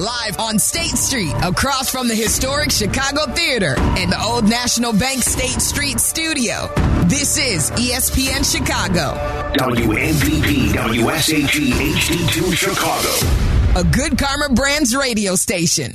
live on State Street, across from the historic Chicago Theater and the Old National Bank State Street studio. This is ESPN Chicago. WMVP WSHE HD2 Chicago. A good Karma Brands radio station.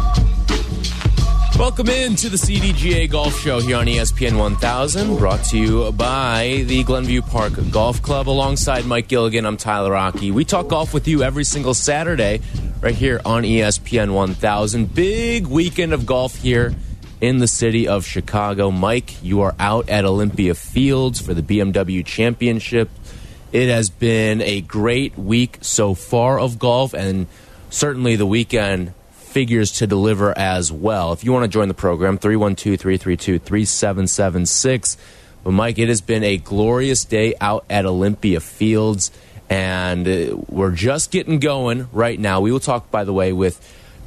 Welcome in to the CDGA Golf Show here on ESPN 1000, brought to you by the Glenview Park Golf Club. Alongside Mike Gilligan, I'm Tyler Rocky. We talk golf with you every single Saturday right here on ESPN 1000. Big weekend of golf here in the city of Chicago. Mike, you are out at Olympia Fields for the BMW Championship. It has been a great week so far of golf, and certainly the weekend figures to deliver as well. If you want to join the program, 312 332 3776. But, Mike, it has been a glorious day out at Olympia Fields, and uh, we're just getting going right now. We will talk, by the way, with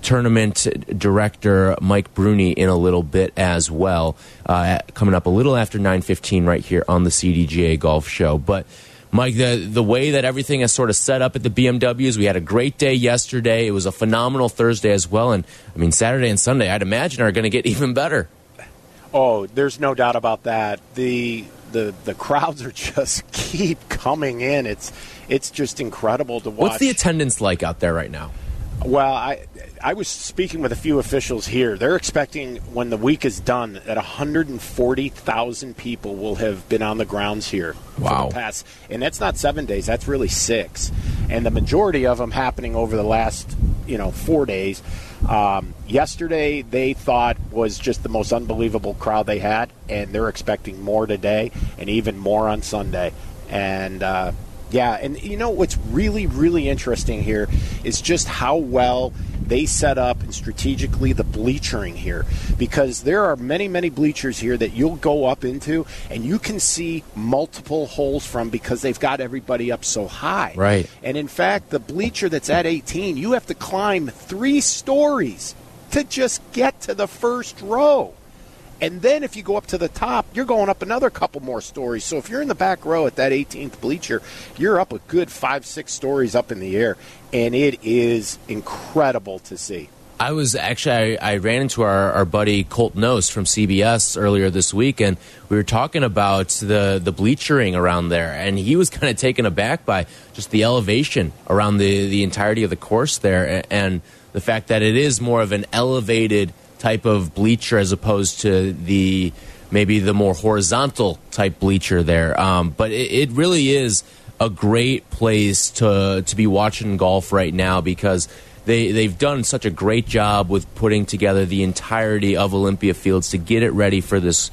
tournament director Mike Bruni in a little bit as well, uh, coming up a little after 9.15 right here on the CDGA Golf Show. But Mike, the the way that everything is sort of set up at the BMWs, we had a great day yesterday. It was a phenomenal Thursday as well, and I mean Saturday and Sunday, I'd imagine are going to get even better. Oh, there's no doubt about that. The the the crowds are just keep coming in. It's it's just incredible to watch. What's the attendance like out there right now? Well, I I was speaking with a few officials here. They're expecting when the week is done that 140,000 people will have been on the grounds here Wow. past, and that's not seven days. That's really six, and the majority of them happening over the last you know four days. Um, yesterday they thought was just the most unbelievable crowd they had, and they're expecting more today and even more on Sunday. And uh, yeah, and you know what's really, really interesting here is just how well they set up and strategically the bleachering here because there are many, many bleachers here that you'll go up into and you can see multiple holes from because they've got everybody up so high. Right. And in fact, the bleacher that's at 18, you have to climb three stories to just get to the first row. And then if you go up to the top, you're going up another couple more stories. So if you're in the back row at that 18th bleacher, you're up a good five, six stories up in the air. And it is incredible to see. I was actually I, I ran into our, our buddy Colt Knost from CBS earlier this week, and we were talking about the the bleachering around there, and he was kind of taken aback by just the elevation around the the entirety of the course there, a- and the fact that it is more of an elevated type of bleacher as opposed to the maybe the more horizontal type bleacher there. Um, but it, it really is a great place to to be watching golf right now because they they've done such a great job with putting together the entirety of Olympia Fields to get it ready for this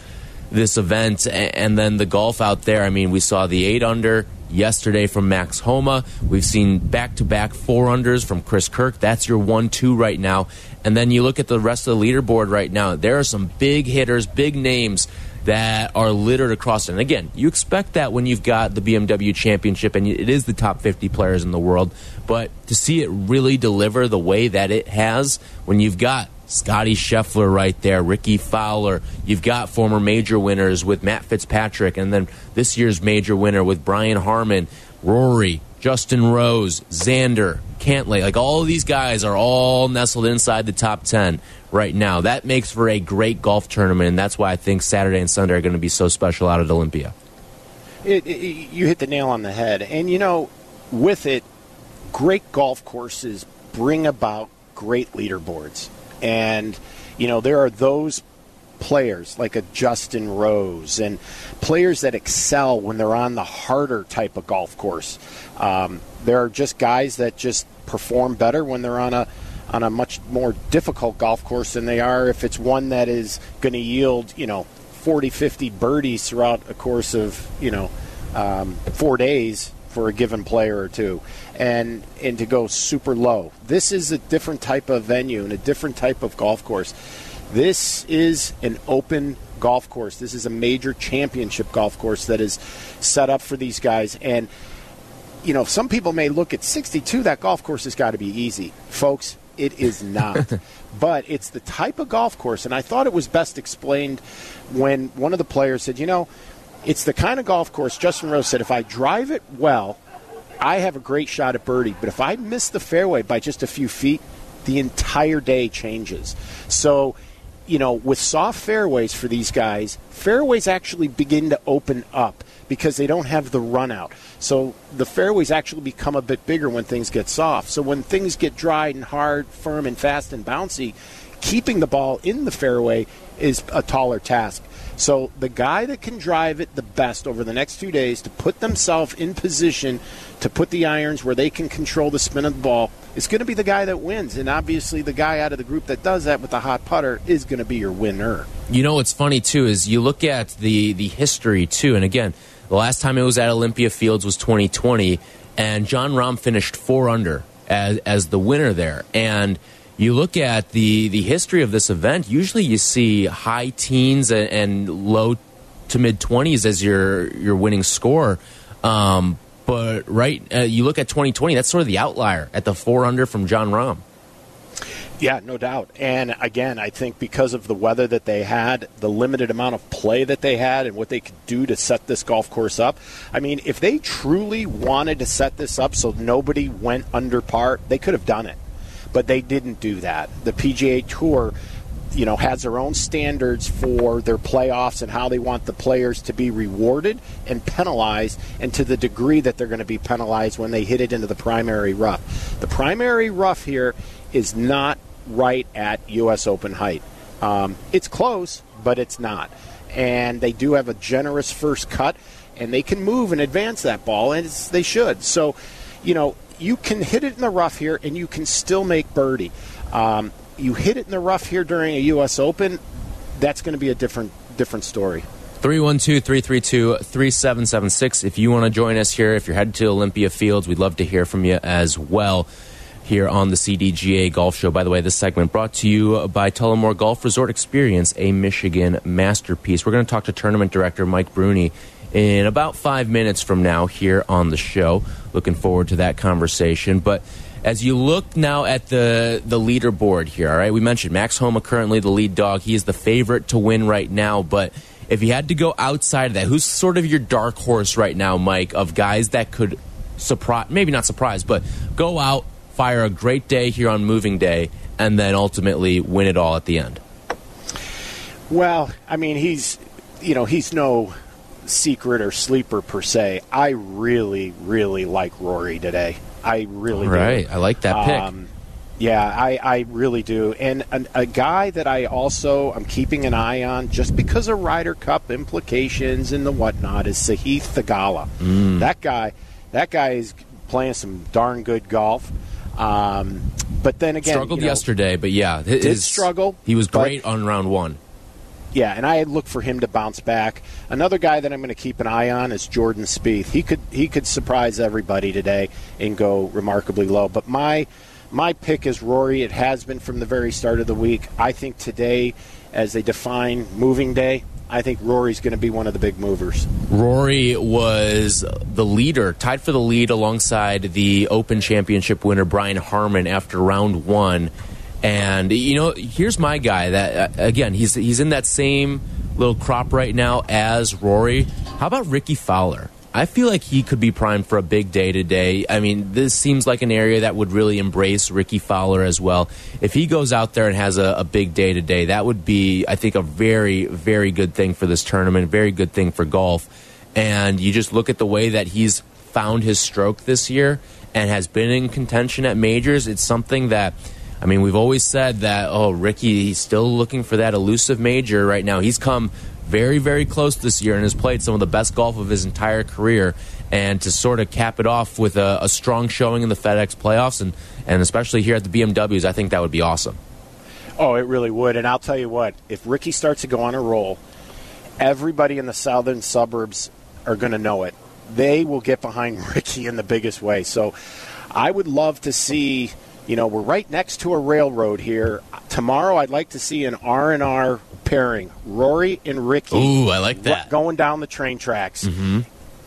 this event A- and then the golf out there. I mean, we saw the 8 under yesterday from Max Homa. We've seen back-to-back 4 unders from Chris Kirk. That's your 1-2 right now. And then you look at the rest of the leaderboard right now. There are some big hitters, big names that are littered across it. And again, you expect that when you've got the BMW championship and it is the top 50 players in the world. But to see it really deliver the way that it has, when you've got Scottie Scheffler right there, Rickie Fowler, you've got former major winners with Matt Fitzpatrick, and then this year's major winner with Brian Harman, Rory, Justin Rose, Xander, Cantlay. Like all these guys are all nestled inside the top 10 right now. That makes for a great golf tournament, and that's why I think Saturday and Sunday are going to be so special out at Olympia. It, it, you hit the nail on the head. And, you know, with it, great golf courses bring about great leaderboards. And, you know, there are those players like a Justin Rose and players that excel when they're on the harder type of golf course. Um, there are just guys that just perform better when they're on a on a much more difficult golf course than they are if it's one that is going to yield, you know, 40, 50 birdies throughout a course of, you know, um, four days for a given player or two, and and to go super low. This is a different type of venue and a different type of golf course. This is an open golf course. This is a major championship golf course that is set up for these guys. And, you know, some people may look at 62, that golf course has got to be easy. Folks, it is not. but it's the type of golf course, and I thought it was best explained when one of the players said, you know, it's the kind of golf course, Justin Rose said, if I drive it well, I have a great shot at birdie. But if I miss the fairway by just a few feet, the entire day changes. So, you know, with soft fairways for these guys, fairways actually begin to open up because they don't have the run out. So the fairways actually become a bit bigger when things get soft. So when things get dry and hard, firm and fast and bouncy, keeping the ball in the fairway is a taller task. So the guy that can drive it the best over the next two days to put themselves in position to put the irons where they can control the spin of the ball is going to be the guy that wins. And obviously, the guy out of the group that does that with the hot putter is going to be your winner. You know what's funny too is you look at the the history too, and again, the last time it was at Olympia Fields was 2020, and Jon Rahm finished four under as as the winner there, and you look at the the history of this event, usually you see high teens and, and low to mid twenties as your your winning score. Um, but right, uh, you look at 2020, that's sort of the outlier at the four under from Jon Rahm. Yeah, no doubt. And again, I think because of the weather that they had, the limited amount of play that they had, and what they could do to set this golf course up. I mean, if they truly wanted to set this up so nobody went under par, they could have done it but they didn't do that. The PGA Tour you know has their own standards for their playoffs and how they want the players to be rewarded and penalized and to the degree that they're going to be penalized when they hit it into the primary rough. The primary rough here is not right at us open height. Um, it's close but it's not. And they do have a generous first cut and they can move and advance that ball and they should. So you know you can hit it in the rough here and you can still make birdie. Um, you hit it in the rough here during a U.S. Open, that's going to be a different different story. 312-332-3776 if you want to join us here if you're headed to olympia fields we'd love to hear from you as well here on the cdga golf show by the way this segment brought to you by tullamore golf resort experience a michigan masterpiece we're going to talk to tournament director mike bruni in about five minutes from now here on the show. Looking forward to that conversation. But as you look now at the the leaderboard here, all right, we mentioned Max Homa currently the lead dog. He is the favorite to win right now. But if you had to go outside of that, who's sort of your dark horse right now, Mike, of guys that could surprise, maybe not surprise, but go out, fire a great day here on moving day, and then ultimately win it all at the end? Well, I mean, he's you know he's no secret or sleeper per se. I really, really like Rory today. I really right. Do. I like that pick. Um, yeah, I, I really do. And a, a, guy that I also am keeping an eye on, just because of Ryder Cup implications and the whatnot, is Sahith Theegala. Mm. That guy, that guy is playing some darn good golf. Um, but then again, struggled you know, yesterday. But yeah, his, did struggle. He was great on round one. Yeah, and I look for him to bounce back. Another guy that I'm going to keep an eye on is Jordan Spieth. He could he could surprise everybody today and go remarkably low. But my my pick is Rory. It has been from the very start of the week. I think today, as they define moving day, I think Rory's going to be one of the big movers. Rory was the leader, tied for the lead alongside the Open Championship winner Brian Harman after round one. And you know, here's my guy that uh, again, he's he's in that same little crop right now as Rory. How about Rickie Fowler? I feel like he could be primed for a big day today. I mean, this seems like an area that would really embrace Rickie Fowler as well. If he goes out there and has a, a, big day today, that would be, I think, a very, very good thing for this tournament, very good thing for golf. And you just look at the way that he's found his stroke this year and has been in contention at majors. It's something that I mean, we've always said that, oh, Rickie, he's still looking for that elusive major right now. He's come very, very close this year and has played some of the best golf of his entire career. And to sort of cap it off with a, a strong showing in the FedEx playoffs and, and especially here at the BMWs, I think that would be awesome. Oh, it really would. And I'll tell you what, if Rickie starts to go on a roll, everybody in the southern suburbs are going to know it. They will get behind Rickie in the biggest way. So I would love to see you know, we're right next to a railroad here. tomorrow I'd like to see an R and R pairing, Rory and Rickie. Ooh, I like that. Going down the train tracks. Mm-hmm.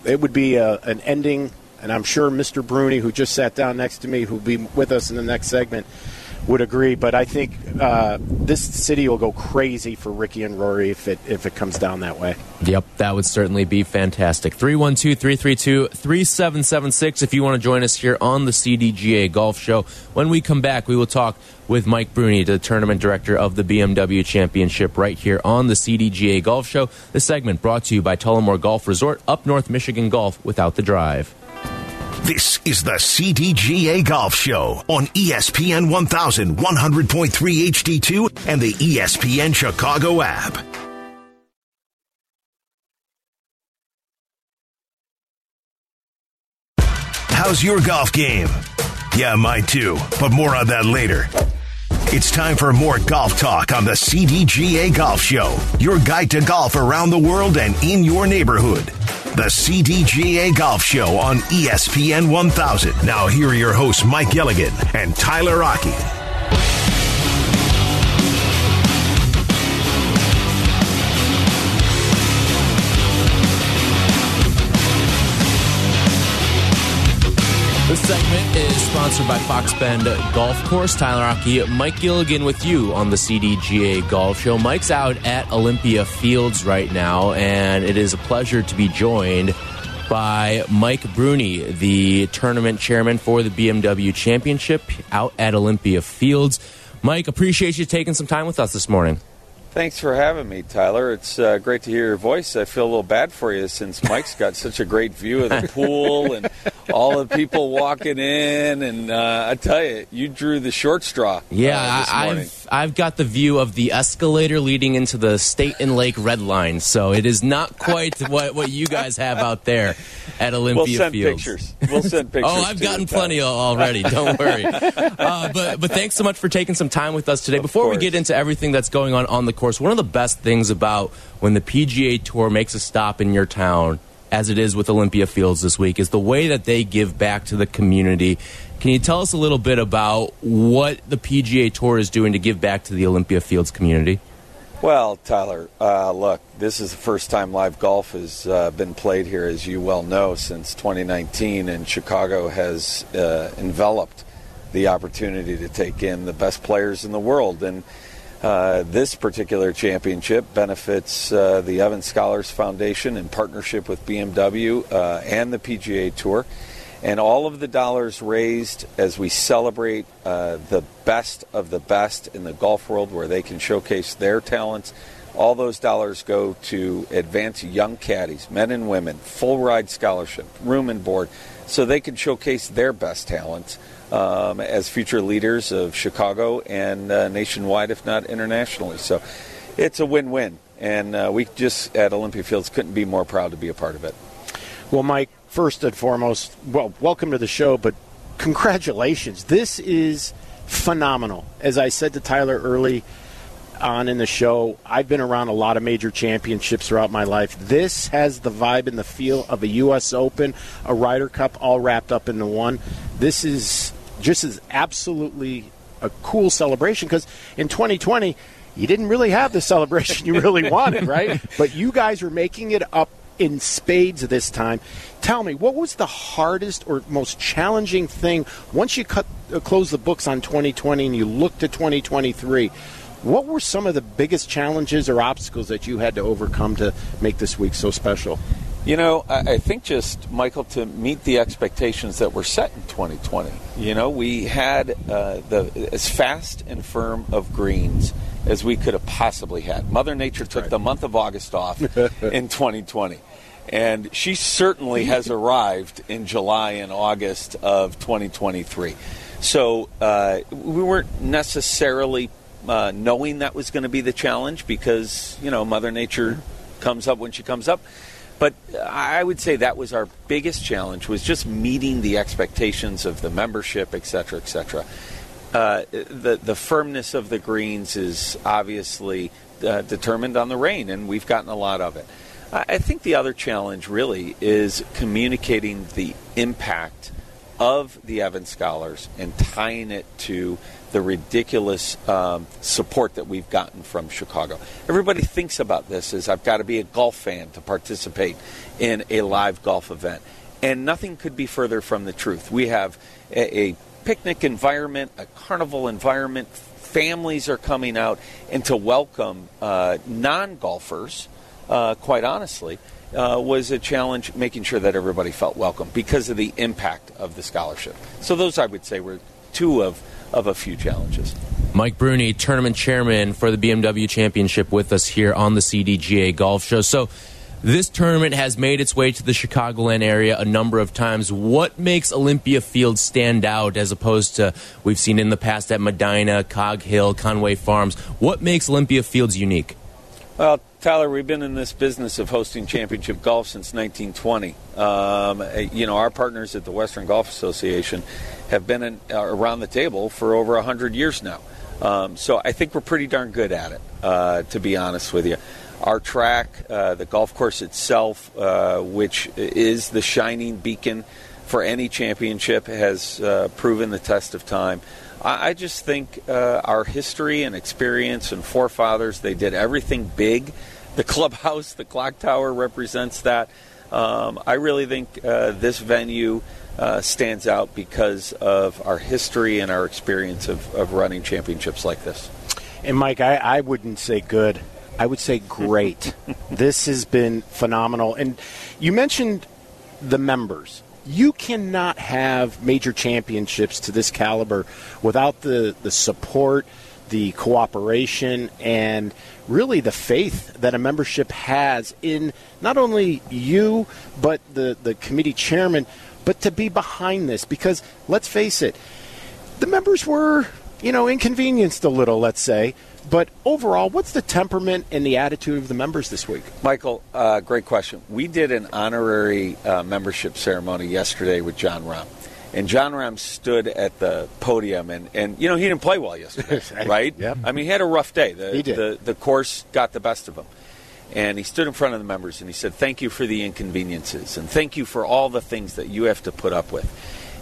It would be a, an ending, and I'm sure Mr. Bruni, who just sat down next to me, who'll be with us in the next segment, would agree. But I think uh, this city will go crazy for Rickie and Rory if it if it comes down that way. Yep, that would certainly be fantastic. 312 332 3776 if you want to join us here on the CDGA Golf Show. When we come back, we will talk with Mike Bruni, the tournament director of the BMW Championship, right here on the CDGA Golf Show. This segment brought to you by Tullamore Golf Resort, up North Michigan Golf without the drive. This is the CDGA Golf Show on ESPN 1100.3 HD2 and the ESPN Chicago app. How's your golf game? Yeah, mine too, but more on that later. It's time for more golf talk on the CDGA Golf Show, your guide to golf around the world and in your neighborhood. The CDGA Golf Show on ESPN 1000. Now, here are your hosts, Mike Gilligan and Tyler Rocky. Segment is sponsored by Fox Bend Golf Course. Tyler Rocky, Mike Gilligan with you on the CDGA Golf Show. Mike's out at Olympia Fields right now, and it is a pleasure to be joined by Mike Bruni, the tournament chairman for the BMW Championship out at Olympia Fields. Mike, appreciate you taking some time with us this morning. Thanks for having me, Tyler. It's uh, great to hear your voice. I feel a little bad for you since Mike's got such a great view of the pool and all the people walking in. And uh, I tell you, you drew the short straw. Yeah, uh, I- morning. I've I've got the view of the escalator leading into the State and Lake Red Line, so it is not quite what what you guys have out there at Olympia We'll send Fields. pictures. We'll send pictures. Oh, I've gotten plenty al- already. Don't worry. Uh, but but thanks so much for taking some time with us today. Of Before we get into everything that's going on on the course, one of the best things about when the PGA Tour makes a stop in your town, as it is with Olympia Fields this week, is the way that they give back to the community. Can you tell us a little bit about what the PGA Tour is doing to give back to the Olympia Fields community? Well, Tyler, uh, look, this is the first time live golf has uh, been played here, as you well know, since 2019, and Chicago has uh, enveloped the opportunity to take in the best players in the world. And uh, this particular championship benefits uh, the Evans Scholars Foundation in partnership with BMW uh, and the PGA Tour. And all of the dollars raised as we celebrate uh, the best of the best in the golf world where they can showcase their talents, all those dollars go to advance young caddies, men and women, full ride scholarship, room and board, so they can showcase their best talents um, as future leaders of Chicago and uh, nationwide, if not internationally. So it's a win win. And uh, we just at Olympia Fields couldn't be more proud to be a part of it. Well, Mike, first and foremost, well, welcome to the show, but congratulations. This is phenomenal. As I said to Tyler early on in the show, I've been around a lot of major championships throughout my life. This has the vibe and the feel of a U.S. Open, a Ryder Cup, all wrapped up into one. This is just as absolutely a cool celebration because in 2020, you didn't really have the celebration you really wanted, right? But you guys are making it up in spades this time. Tell me, what was the hardest or most challenging thing once you cut uh, close the books on 2020 and you look to 2023? What were some of the biggest challenges or obstacles that you had to overcome to make this week so special? You know, I, I think just Michael to meet the expectations that were set in 2020. You know, we had uh, the as fast and firm of greens as we could have possibly had. Mother Nature took right. the month of August off in 2020. And she certainly has arrived in July and August of 2023. So uh, we weren't necessarily uh, knowing that was going to be the challenge because, you know, Mother Nature comes up when she comes up. But I would say that was our biggest challenge was just meeting the expectations of the membership, et cetera, et cetera. Uh, the the firmness of the greens is obviously uh, determined on the rain, and we've gotten a lot of it. I I think the other challenge really is communicating the impact of the Evans Scholars and tying it to the ridiculous um, support that we've gotten from Chicago. Everybody thinks about this as I've got to be a golf fan to participate in a live golf event. And nothing could be further from the truth. We have a, a picnic environment, a carnival environment. Families are coming out, and to welcome uh, non golfers, uh, quite honestly, uh, was a challenge making sure that everybody felt welcome because of the impact of the scholarship. So, those I would say were two of of a few challenges. Mike Bruni, tournament chairman for the BMW Championship, with us here on the CDGA Golf Show. So, this tournament has made its way to the Chicagoland area a number of times. What makes Olympia Field stand out as opposed to we've seen in the past at Medinah, Cog Hill, Conway Farms? What makes Olympia Fields unique? Well, Tyler, we've been in this business of hosting championship golf since 1920. Um, you know, our partners at the Western Golf Association have been in, uh, around the table for over 100 years now. Um, so I think we're pretty darn good at it, uh, to be honest with you. Our track, uh, the golf course itself, uh, which is the shining beacon for any championship, has uh, proven the test of time. I, I just think uh, our history and experience and forefathers, they did everything big. The clubhouse, the clock tower represents that. Um, I really think this venue uh, stands out because of our history and our experience of, of running championships like this. And Mike, I, I wouldn't say good. I would say great. this has been phenomenal. And you mentioned the members. You cannot have major championships to this caliber without the, the support, the cooperation, and really the faith that a membership has in not only you, but the, the committee chairman but to be behind this because let's face it, the members were, you know, inconvenienced a little, let's say. But overall, what's the temperament and the attitude of the members this week? Michael, uh, great question. We did an honorary uh, membership ceremony yesterday with Jon Rahm. And Jon Rahm stood at the podium, and, and you know, he didn't play well yesterday, right? Yep. I mean, he had a rough day. The, he did. The, the course got the best of him. And he stood in front of the members and he said, Thank you for the inconveniences and thank you for all the things that you have to put up with.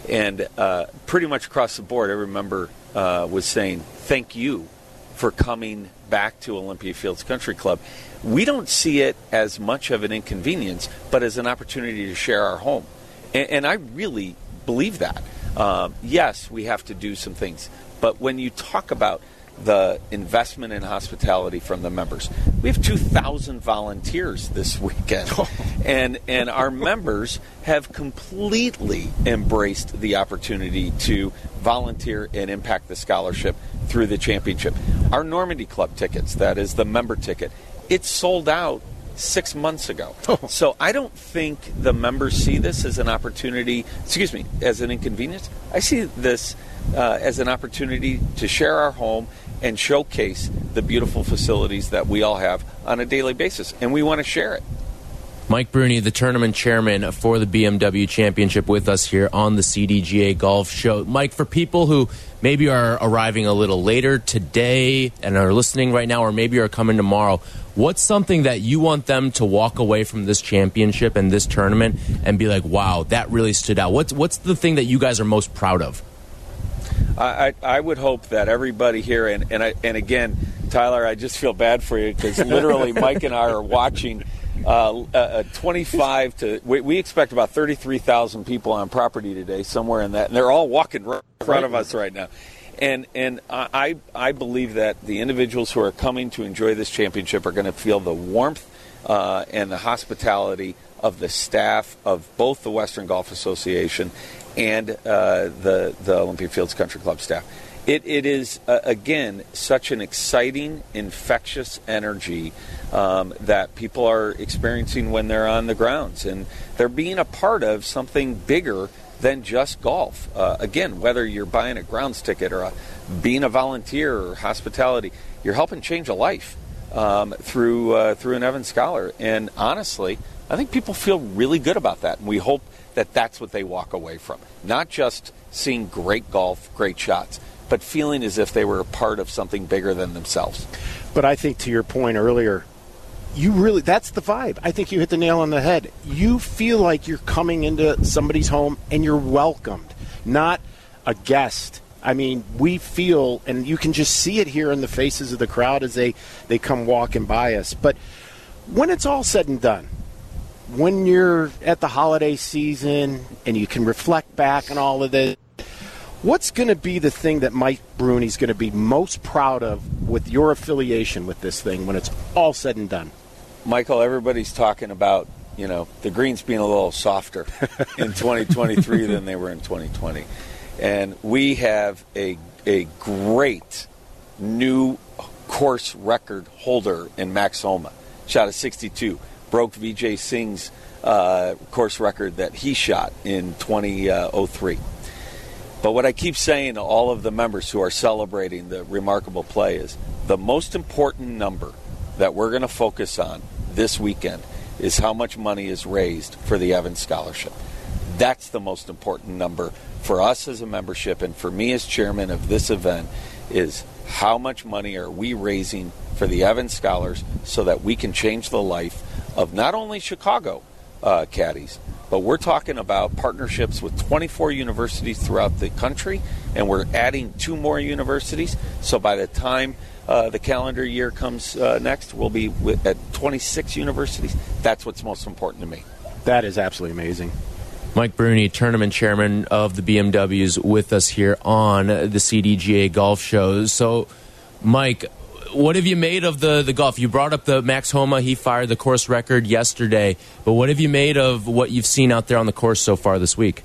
And uh, pretty much across the board, every member uh, was saying, Thank you for coming back to Olympia Fields Country Club. We don't see it as much of an inconvenience, but as an opportunity to share our home. And, and I really believe that. Um, yes, we have to do some things. But when you talk about the investment in hospitality from the members. We have 2,000 volunteers this weekend, and and our members have completely embraced the opportunity to volunteer and impact the scholarship through the championship. Our Normandy Club tickets, that is the member ticket, it's sold out six months ago. So I don't think the members see this as an opportunity, excuse me, as an inconvenience. I see this uh, as an opportunity to share our home and showcase the beautiful facilities that we all have on a daily basis, and we want to share it. Mike Bruni, the tournament chairman for the BMW Championship, with us here on the CDGA Golf Show. Mike, for people who maybe are arriving a little later today and are listening right now, or maybe are coming tomorrow, what's something that you want them to walk away from this championship and this tournament and be like, wow, that really stood out? What's, what's the thing that you guys are most proud of? I, I would hope that everybody here, and and, I, and again, Tyler, I just feel bad for you because literally Mike and I are watching. Uh, uh, 25 to we, we, expect about 33,000 people on property today, somewhere in that, and they're all walking right in front of us right now. And and I I believe that the individuals who are coming to enjoy this championship are going to feel the warmth uh, and the hospitality of the staff of both the Western Golf Association and uh, the the Olympia Fields Country Club staff. It, it is uh, again such an exciting, infectious energy um, that people are experiencing when they're on the grounds, and they're being a part of something bigger than just golf. Uh, again, whether you're buying a grounds ticket or a, being a volunteer or hospitality, you're helping change a life um, through uh, through an Evans Scholar. And honestly, I think people feel really good about that, and we hope that that's what they walk away from. Not just seeing great golf, great shots, but feeling as if they were a part of something bigger than themselves. But I think to your point earlier, you really that's the vibe. I think you hit the nail on the head. You feel like you're coming into somebody's home and you're welcomed. not a guest. I mean, we feel, and you can just see it here in the faces of the crowd as they, they come walking by us. But when it's all said and done, when you're at the holiday season and you can reflect back on all of this, what's going to be the thing that Mike Bruni's going to be most proud of with your affiliation with this thing when it's all said and done? Michael, everybody's talking about you know the greens being a little softer in 2023 than they were in 2020, and we have a a great new course record holder in Max Homa. Shot a 62 broke Vijay Singh's uh, course record that he shot in 2003. But what I keep saying to all of the members who are celebrating the remarkable play is the most important number that we're going to focus on this weekend is how much money is raised for the Evans Scholarship. That's the most important number for us as a membership and for me as chairman of this event is how much money are we raising for the Evans Scholars so that we can change the life of not only Chicago uh, caddies, but we're talking about partnerships with 24 universities throughout the country, and we're adding two more universities. So by the time uh, the calendar year comes uh, next, we'll be at 26 universities. That's what's most important to me. That is absolutely amazing. Mike Bruni, tournament chairman of the BMWs, with us here on the CDGA Golf Show. So, Mike, what have you made of the, the golf? You brought up the Max Homa. He fired the course record yesterday. But what have you made of what you've seen out there on the course so far this week?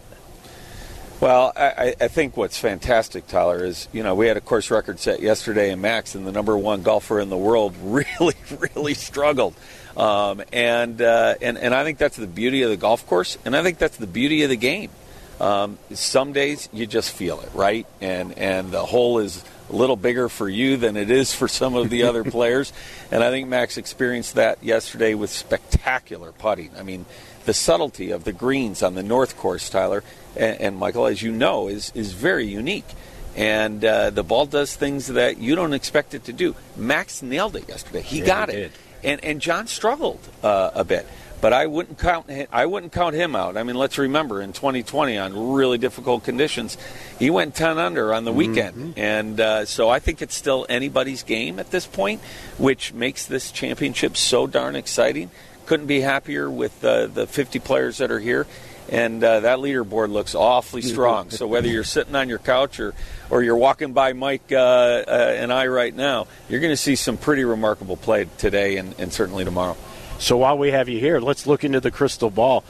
Well, I, I think what's fantastic, Tyler, is you know we had a course record set yesterday and Max, and the number one golfer in the world really, really struggled. Um, and uh, and and I think that's the beauty of the golf course, and I think that's the beauty of the game. Um, some days you just feel it, right? And and the hole is a little bigger for you than it is for some of the other players. And I think Max experienced that yesterday with spectacular putting. I mean, the subtlety of the greens on the North Course, Tyler and, and Michael, as you know, is is very unique. And uh, the ball does things that you don't expect it to do. Max nailed it yesterday. He yeah, got he it, did. and and Jon struggled uh, a bit. But I wouldn't count. I wouldn't count him out. I mean, let's remember in 2020 on really difficult conditions, he went 10 under on the weekend, Mm-hmm. and uh, so I think it's still anybody's game at this point, which makes this championship so darn exciting. Couldn't be happier with uh, the 50 players that are here, and uh, that leaderboard looks awfully strong. so whether you're sitting on your couch or or you're walking by Mike uh, uh, and I right now, you're going to see some pretty remarkable play today and, and certainly tomorrow. So while we have you here, let's look into the crystal ball.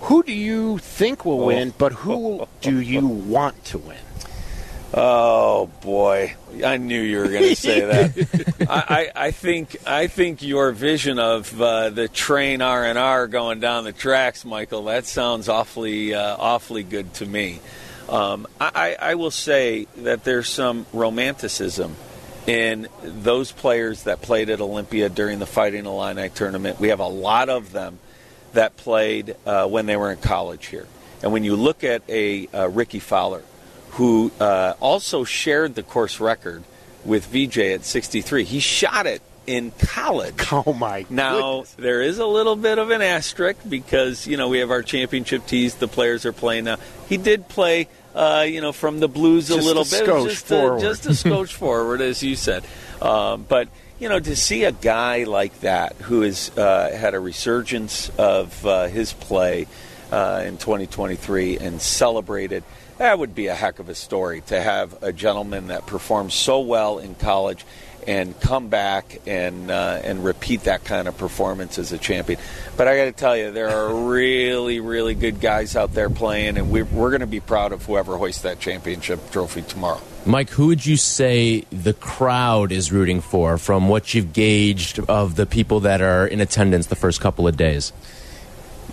Who do you think will win, but who do you want to win? Oh boy, I knew you were going to say that. I, I, I think I think your vision of uh, the train R and R going down the tracks, Michael, that sounds awfully uh, awfully good to me. Um, I, I will say that there's some romanticism in those players that played at Olympia during the Fighting Illini tournament. We have a lot of them that played uh, when they were in college here. And when you look at a uh, Rickie Fowler, who uh, also shared the course record with Vijay at 63, he shot it in college. Oh my! Now goodness. there is a little bit of an asterisk because you know we have our championship tees. The players are playing now. He did play, uh, you know, from the blues a Just little a bit, just forward. A, just a skosh forward, as you said. Um, but you know, to see a guy like that who has uh, had a resurgence of uh, his play uh, in 2023 and celebrated. That would be a heck of a story to have a gentleman that performed so well in college and come back and uh, and repeat that kind of performance as a champion. But I got to tell you, there are really, really good guys out there playing, and we're, we're going to be proud of whoever hoists that championship trophy tomorrow. Mike, who would you say the crowd is rooting for from what you've gauged of the people that are in attendance the first couple of days?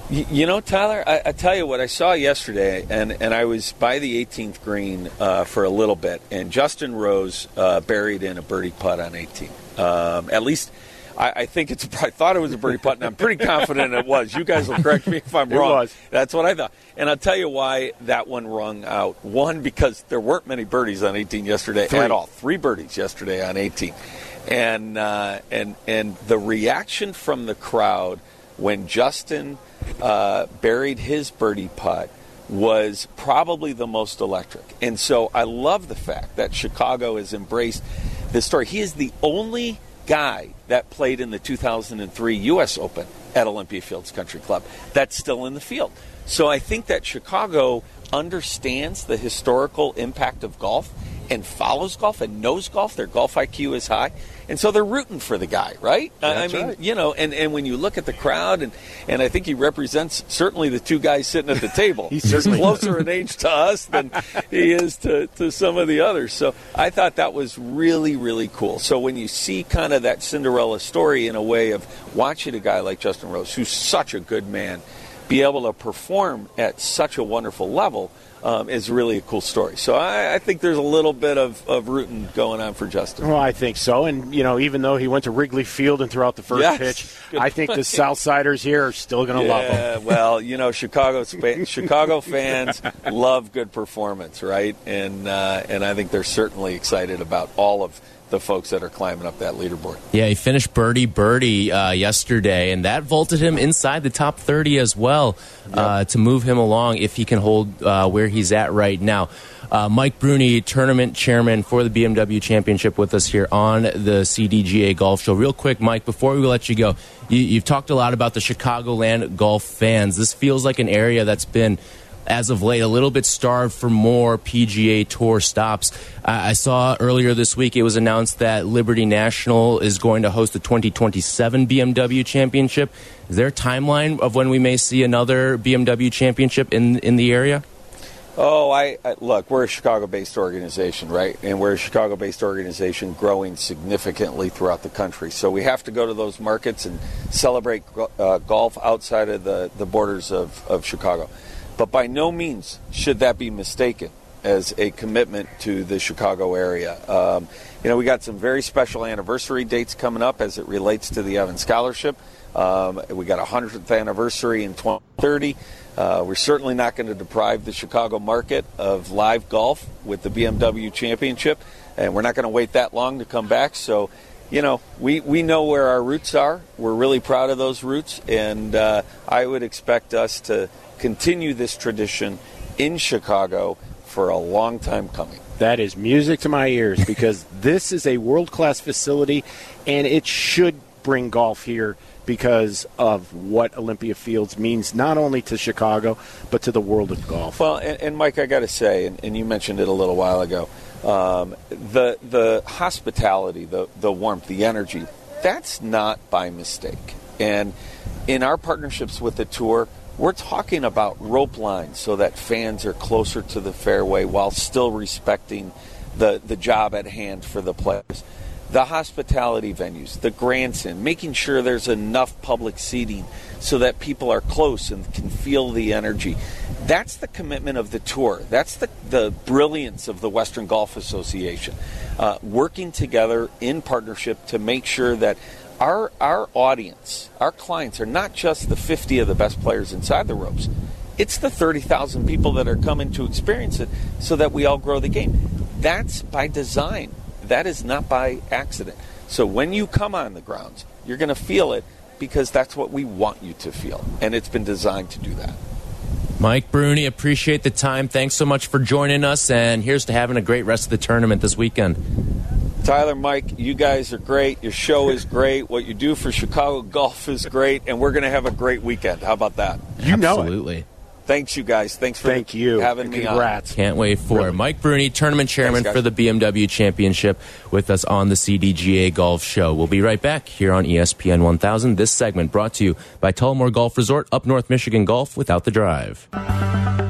You know, Tyler, I, I tell you what I saw yesterday, and, and I was by the 18th green uh, for a little bit, and Justin Rose uh, buried in a birdie putt on 18. Um, at least, I, I think it's. I thought it was a birdie putt, and I'm pretty confident it was. You guys will correct me if I'm It wrong. was. That's what I thought, and I'll tell you why that one rung out. One, because there weren't many birdies on 18 yesterday Three. at all. Three birdies yesterday on 18, and uh, and and the reaction from the crowd when Justin uh, buried his birdie putt was probably the most electric. And so I love the fact that Chicago has embraced this story. He is the only guy that played in the 2003 U.S. Open at Olympia Fields Country Club that's still in the field. So I think that Chicago understands the historical impact of golf and follows golf and knows golf. Their golf IQ is high. And so they're rooting for the guy, right? That's I mean, right. you know, and, and when you look at the crowd, and, and I think he represents certainly the two guys sitting at the table. He's certainly closer in age to us than he is to, to some of the others. So I thought that was really, really cool. So when you see kind of that Cinderella story in a way of watching a guy like Justin Rose, who's such a good man, be able to perform at such a wonderful level um, is really a cool story. So I, I think there's a little bit of, of rooting going on for Justin. Well, I think so. And, you know, even though he went to Wrigley Field and threw out the first Yes. pitch, Good I think the. Southsiders here are still going to love him. Well, you know, Chicago Chicago fans love good performance, right? And uh, and I think they're certainly excited about all of the folks that are climbing up that leaderboard. Yeah, he finished birdie birdie uh, yesterday, and that vaulted him inside the top 30 as well uh, to move him along if he can hold uh, where he's at right now. Uh, Mike Bruni, tournament chairman for the BMW Championship, with us here on the CDGA Golf Show. Real quick, Mike, before we let you go, you, you've talked a lot about the Chicagoland golf fans. This feels like an area that's been as of late, a little bit starved for more PGA Tour stops. I I saw earlier this week it was announced that Liberty National is going to host the 2027 BMW Championship. Is there a timeline of when we may see another BMW Championship in in the area? Oh, I, I look. We're a Chicago-based organization, right? And we're a Chicago-based organization growing significantly throughout the country. So we have to go to those markets and celebrate uh, golf outside of the, the borders of, of Chicago. But by no means should that be mistaken as a commitment to the Chicago area. Um, you know, we got some very special anniversary dates coming up as it relates to the Evans Scholarship. Um, we got a 100th anniversary in 2030. Uh, we're certainly not going to deprive the Chicago market of live golf with the BMW Championship, and we're not going to wait that long to come back. So, you know, we, we know where our roots are. We're really proud of those roots, and uh, I would expect us to continue this tradition in Chicago for a long time coming. That is music to my ears because this is a world class facility and it should bring golf here because of what Olympia Fields means not only to Chicago but to the world of golf. Well, and, and Mike, I got to say, and, and you mentioned it a little while ago, um, the the hospitality, the the warmth, the energy, that's not by mistake. And in our partnerships with the tour, we're talking about rope lines so that fans are closer to the fairway while still respecting the the job at hand for the players the hospitality venues, the grandstand, making sure there's enough public seating so that people are close and can feel the energy. That's the commitment of the tour. That's the, the brilliance of the Western Golf Association. Uh, working together in partnership to make sure that our, our audience, our clients, are not just the 50 of the best players inside the ropes. It's the 30,000 people that are coming to experience it so that we all grow the game. That's by design. That is not by accident. So when you come on the grounds, you're going to feel it because that's what we want you to feel. And it's been designed to do that. Mike Bruni, appreciate the time. Thanks so much for joining us, and here's to having a great rest of the tournament this weekend. Tyler, Mike, you guys are great. Your show is great. What you do for Chicago golf is great. And we're going to have a great weekend. How about that? You know it. Absolutely. Thanks, you guys. Thanks for Thank you. having me on. Congrats. Can't wait for Really. Mike Bruni, tournament chairman Thanks, for the BMW Championship, with us on the CDGA Golf Show. We'll be right back here on E ESPN 1000. This segment brought to you by Tullamore Golf Resort, up North Michigan Golf without the drive.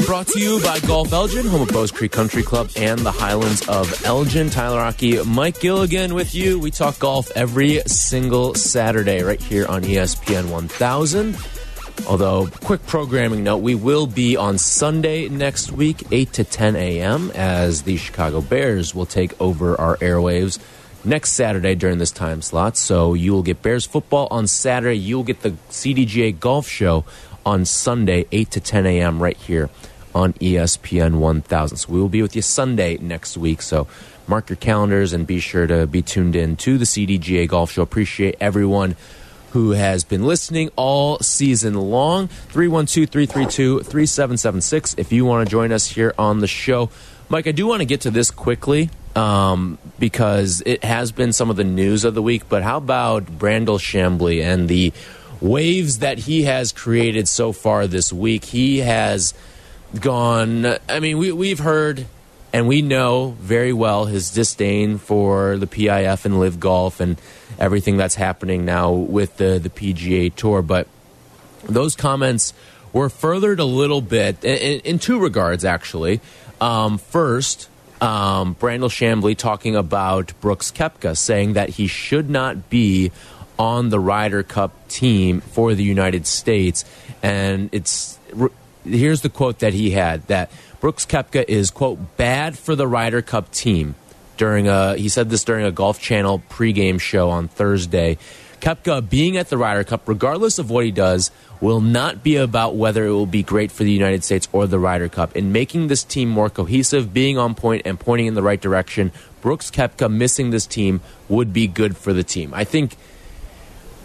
Brought to you by Golf Elgin, home of Bowes Creek Country Club and the Highlands of Elgin. Tyler Rocky, Mike Gilligan with you. We talk golf every single Saturday right here on ESPN 1000. Although, quick programming note, we will be on Sunday next week, 8 to 10 a.m., as the Chicago Bears will take over our airwaves next Saturday during this time slot. So you will get Bears football on Saturday. You will get the CDGA golf show on Sunday, 8 to 10 a.m., right here on ESPN 1000. So we will be with you Sunday next week. So mark your calendars and be sure to be tuned in to the CDGA golf show. Appreciate everyone who has been listening all season long. 312 332 3776 if you want to join us here on the show. Mike, I do want to get to this quickly um, because it has been some of the news of the week, but how about Brandel Chamblee and the waves that he has created so far this week? He has gone, I mean, we, we've heard and we know very well his disdain for the PIF and LIV Golf and everything that's happening now with the, the PGA Tour. But those comments were furthered a little bit in, in two regards, actually. Um, first, um, Brandel Chamblee talking about Brooks Koepka, saying that he should not be on the Ryder Cup team for the United States. And it's here's the quote that he had that Brooks Koepka is quote bad for the Ryder Cup team during a he said this during a Golf Channel pregame show on Thursday. Koepka being at the Ryder Cup, regardless of what he does, will not be about whether it will be great for the United States or the Ryder Cup. In making this team more cohesive, being on point, and pointing in the right direction, Brooks Koepka missing this team would be good for the team. I think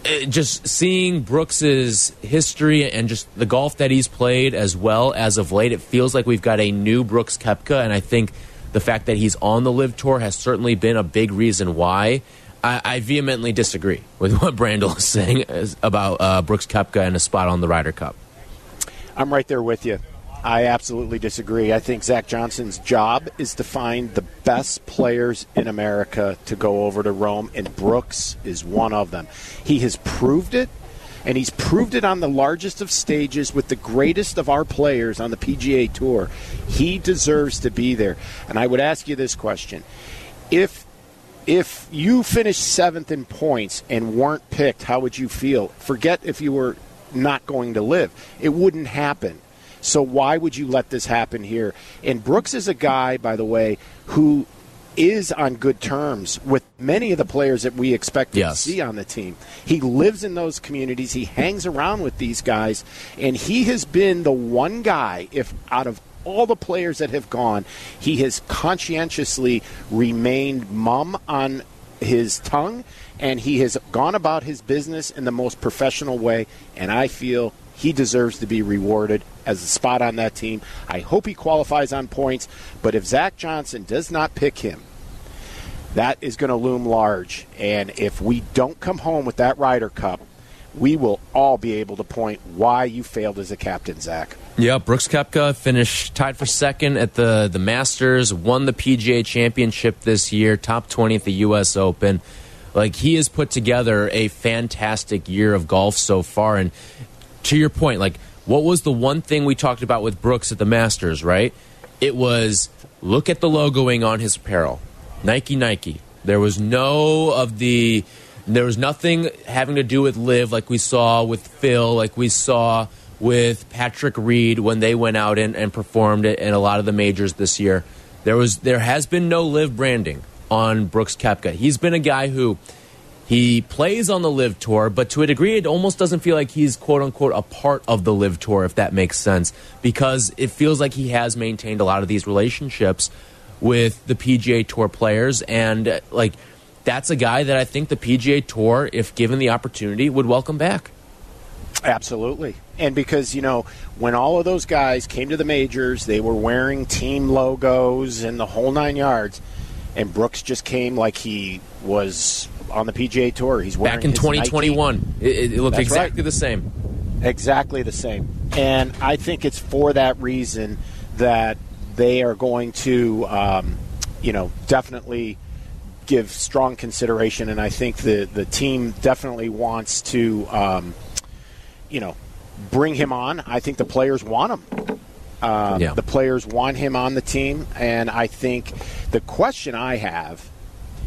just seeing Brooks's history and just the golf that he's played as well as of late, it feels like we've got a new Brooks Koepka, and I think the fact that he's on the LIV tour has certainly been a big reason why. I, I vehemently disagree with what Brandel is saying about uh, Brooks Koepka and a spot on the Ryder Cup. I'm right there with you. I absolutely disagree. I think Zach Johnson's job is to find the best players in America to go over to Rome, and Brooks is one of them. He has proved it, and he's proved it on the largest of stages with the greatest of our players on the PGA Tour. He deserves to be there. And I would ask you this question. If if you finished seventh in points and weren't picked, how would you feel? Forget if you were not going to live. It wouldn't happen. So why would you let this happen here? And Brooks is a guy, by the way, who is on good terms with many of the players that we expect yes. to see on the team. He lives in those communities. He hangs around with these guys, and he has been the one guy, if out of all the players that have gone, he has conscientiously remained mum on his tongue, and he has gone about his business in the most professional way. And I feel he deserves to be rewarded as a spot on that team. I hope he qualifies on points, but if Zach Johnson does not pick him, that is going to loom large. And if we don't come home with that Ryder Cup, we will all be able to point why you failed as a captain, Zach. Yeah, Brooks Koepka finished tied for second at the, the Masters, won the PGA Championship this year, top 20 at the U.S. Open. Like, he has put together a fantastic year of golf so far. And to your point, like what was the one thing we talked about with Brooks at the Masters, right? It was look at the logoing on his apparel. Nike Nike. There was no of the there was nothing having to do with LIV like we saw with Phil, like we saw with Patrick Reed when they went out and, and performed it in a lot of the majors this year. There was there has been no LIV branding on Brooks Koepka. He's been a guy who he plays on the LIV tour, but to a degree, it almost doesn't feel like he's quote unquote a part of the LIV tour, if that makes sense, because it feels like he has maintained a lot of these relationships with the PGA Tour players. And uh, like, that's a guy that I think the PGA Tour, if given the opportunity, would welcome back. Absolutely. And because, you know, when all of those guys came to the majors, they were wearing team logos and the whole nine yards. And Brooks just came like he was on the PGA Tour. He's back in 2021. It, it, looked That's exactly right. the same. Exactly the same. And I think it's for that reason that they are going to, um, you know, definitely give strong consideration. And I think the the team definitely wants to, um, you know, bring him on. I think the players want him. Um, Yeah. The players want him on the team, and I think the question I have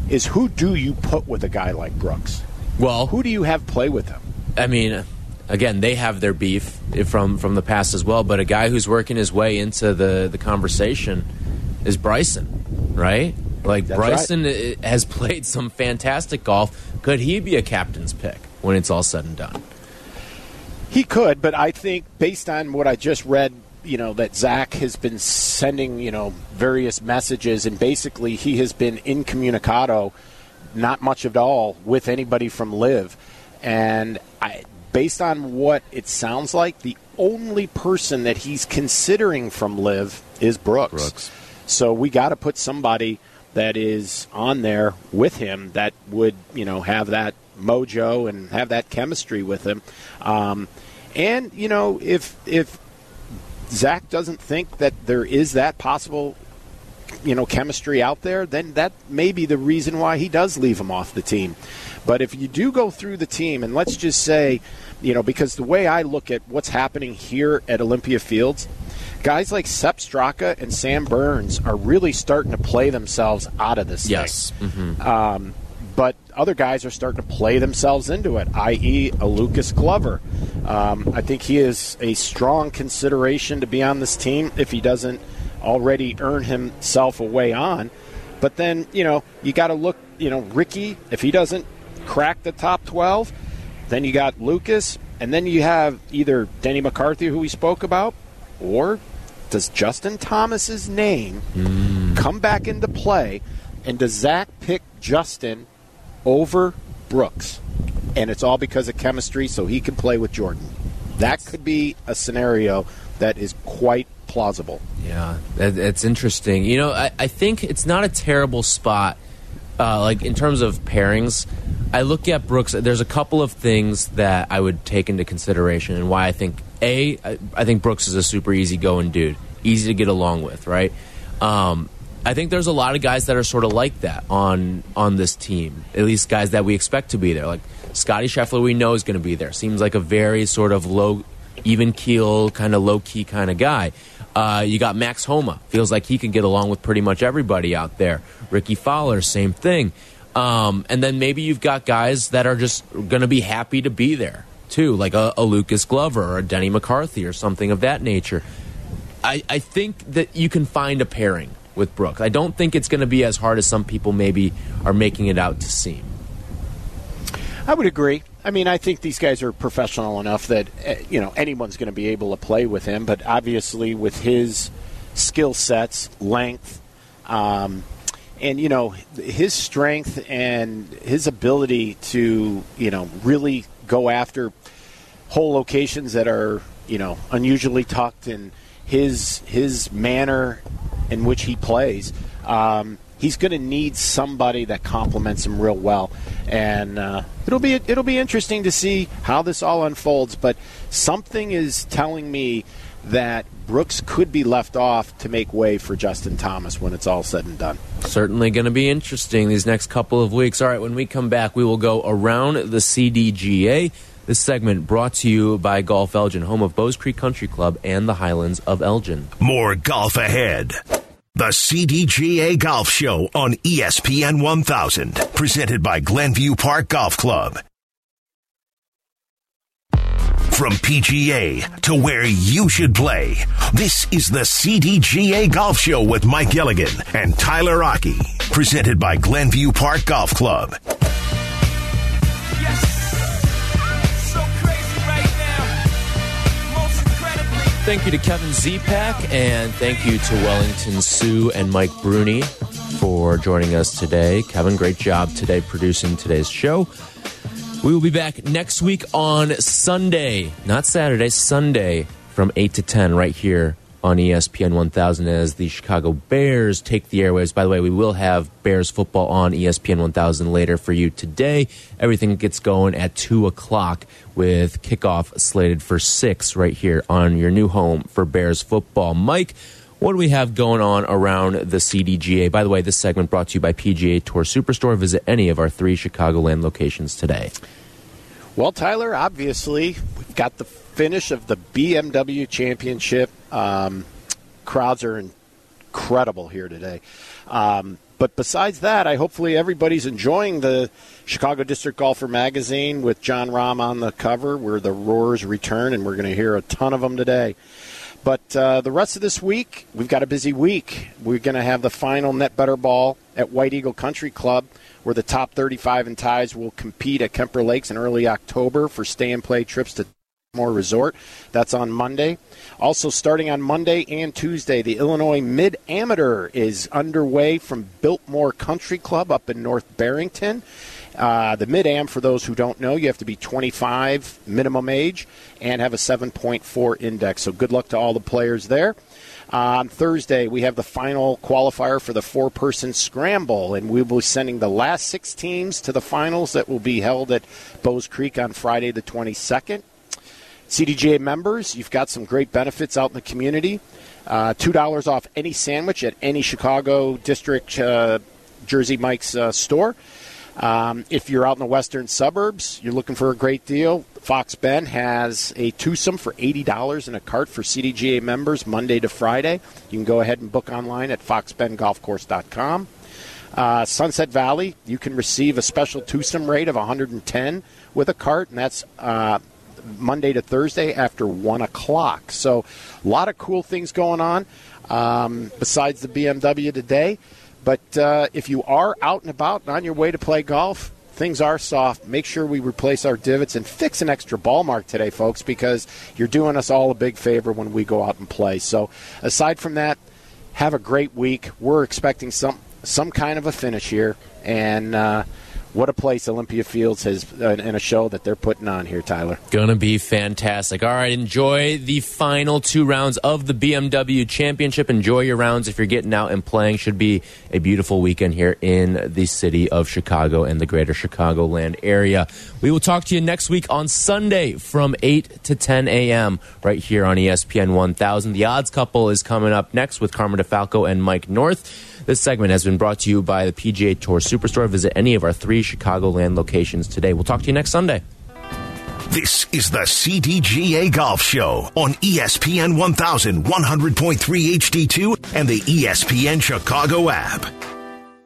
is who do you put with a guy like Brooks? Well, Who do you have play with him? I mean, again, they have their beef from from the past as well. But a guy who's working his way into the the conversation is Bryson, right? Like That's Bryson i has played some fantastic golf. Could he be a captain's pick when it's all said and done? He could, but I think based on what I just read, you know, that Zach has been sending, you know, various messages, and basically he has been incommunicado, not much at all with anybody from LIV, and I, based on what it sounds like, the only person that he's considering from LIV is Brooks. Brooks. So we got to put somebody that is on there with him that would, you know, have that mojo and have that chemistry with him. Um, and you know, if if Zach doesn't think that there is that possible, you know, chemistry out there, then that may be the reason why he does leave him off the team. But if you do go through the team, and let's just say, you know, because the way I look at what's happening here at Olympia Fields, guys like Sepp Straka and Sam Burns are really starting to play themselves out of this Yes. thing. Um, but other guys are starting to play themselves into it, i.e., a Lucas Glover. Um, I think he is a strong consideration to be on this team if he doesn't already earn himself a way on. But then, you know, you got to look, you know, Rickie, if he doesn't crack the top 12, then you got Lucas, and then you have either Denny McCarthy, who we spoke about, or does Justin Thomas's name come back into play? And does Zach pick Justin over Brooks? And it's all because of chemistry, so he can play with Jordan. That could be a scenario that is quite plausible. Yeah, that, that's interesting. You know, I, I think it's not a terrible spot. Uh, like in terms of pairings, I look at Brooks. There's a couple of things that I would take into consideration, and why I think a I, I think Brooks is a super easy going dude, easy to get along with, right? Um, I think there's a lot of guys that are sort of like that on on this team. At least guys that we expect to be there. Like Scottie Scheffler, we know is going to be there. Seems like a very sort of low, even keel, kind of low key kind of guy. Uh, you got Max Homa. Feels like he can get along with pretty much everybody out there. Rickie Fowler, same thing. Um, and then maybe you've got guys that are just going to be happy to be there too, like a, a Lucas Glover or a Denny McCarthy or something of that nature. I, I think that you can find a pairing with Brooks. I don't think it's going to be as hard as some people maybe are making it out to seem. I would agree. I mean, I think these guys are professional enough that uh, you know anyone's going to be able to play with him. But obviously, with his skill sets, length, um, and you know his strength and his ability to you know really go after hole locations that are you know unusually tucked and his his manner in which he plays um, he's going to need somebody that complements him real well and uh, it'll be it'll be interesting to see how this all unfolds but something is telling me that Brooks could be left off to make way for Justin Thomas when it's all said and done. Certainly going to be interesting these next couple of weeks. All right, when we come back, we will go around the CDGA. This segment brought to you by Golf Elgin, home of Bowes Creek Country Club and the Highlands of Elgin. More golf ahead. The CDGA Golf Show on ESPN 1000, presented by Glenview Park Golf Club. From PGA to where you should play, this is the CDGA Golf Show with Mike Gilligan and Tyler Aki, presented by Glenview Park Golf Club. Thank you to Kevin Zepak and thank you to Wellington Sue and Mike Bruni for joining us today. Kevin, great job today producing today's show. We will be back next week on Sunday, not Saturday, Sunday from 8 to 10 right here on ESPN 1000 as the Chicago Bears take the airwaves. By the way, we will have Bears football on ESPN 1000 later for you today. Everything gets going at 2 o'clock with kickoff slated for 6 right here on your new home for Bears football. Mike, what do we have going on around the CDGA? By the way, this segment brought to you by PGA Tour Superstore. Visit any of our three Chicagoland locations today. Well, Tyler, obviously, we've got the finish of the BMW Championship. Um, crowds are incredible here today. Um, but besides that, I hopefully everybody's enjoying the Chicago District Golfer magazine with Jon Rahm on the cover, where the roars return, and we're going to hear a ton of them today. But uh, the rest of this week, we've got a busy week. We're going to have the final Net Better Ball at White Eagle Country Club, where the top 35 and ties will compete at Kemper Lakes in early October for stay and play trips to more Resort. That's on Monday. Also, starting on Monday and Tuesday, the Illinois Mid Amateur is underway from Biltmore Country Club up in North Barrington. Uh, the mid am, for those who don't know, you have to be 25 minimum age and have a 7.4 index. So good luck to all the players there. On Thursday, we have the final qualifier for the four person scramble, and we will be sending the last six teams to the finals that will be held at Bowes Creek on Friday, the 22nd. CDGA members, you've got some great benefits out in the community. Uh, $2 off any sandwich at any Chicago District uh, Jersey Mike's uh, store. Um, if you're out in the western suburbs, you're looking for a great deal. Fox Bend has a twosome for $80 in a cart for CDGA members Monday to Friday. You can go ahead and book online at foxbendgolfcourse.com. Uh, Sunset Valley, you can receive a special twosome rate of 110 with a cart, and that's uh, Monday to Thursday after 1 o'clock. So, a lot of cool things going on um, besides the BMW today. But uh, if you are out and about and on your way to play golf, things are soft. Make sure we replace our divots and fix an extra ball mark today, folks, because you're doing us all a big favor when we go out and play. So, aside from that, have a great week. We're expecting some some kind of a finish here, and uh, what a place Olympia Fields has uh, in a show that they're putting on here, Tyler. Gonna be fantastic. All right, enjoy the final two rounds of the BMW Championship. Enjoy your rounds if you're getting out and playing. Should be a beautiful weekend here in the city of Chicago and the greater Chicagoland area. We will talk to you next week on Sunday from 8 to 10 a.m. right here on ESPN 1000. The odds couple is coming up next with Carmen DeFalco and Mike North. This segment has been brought to you by the PGA Tour Superstore. Visit any of our three Chicagoland locations today. We'll talk to you next Sunday. This is the CDGA Golf Show on ESPN 1100.3 HD2 and the ESPN Chicago app.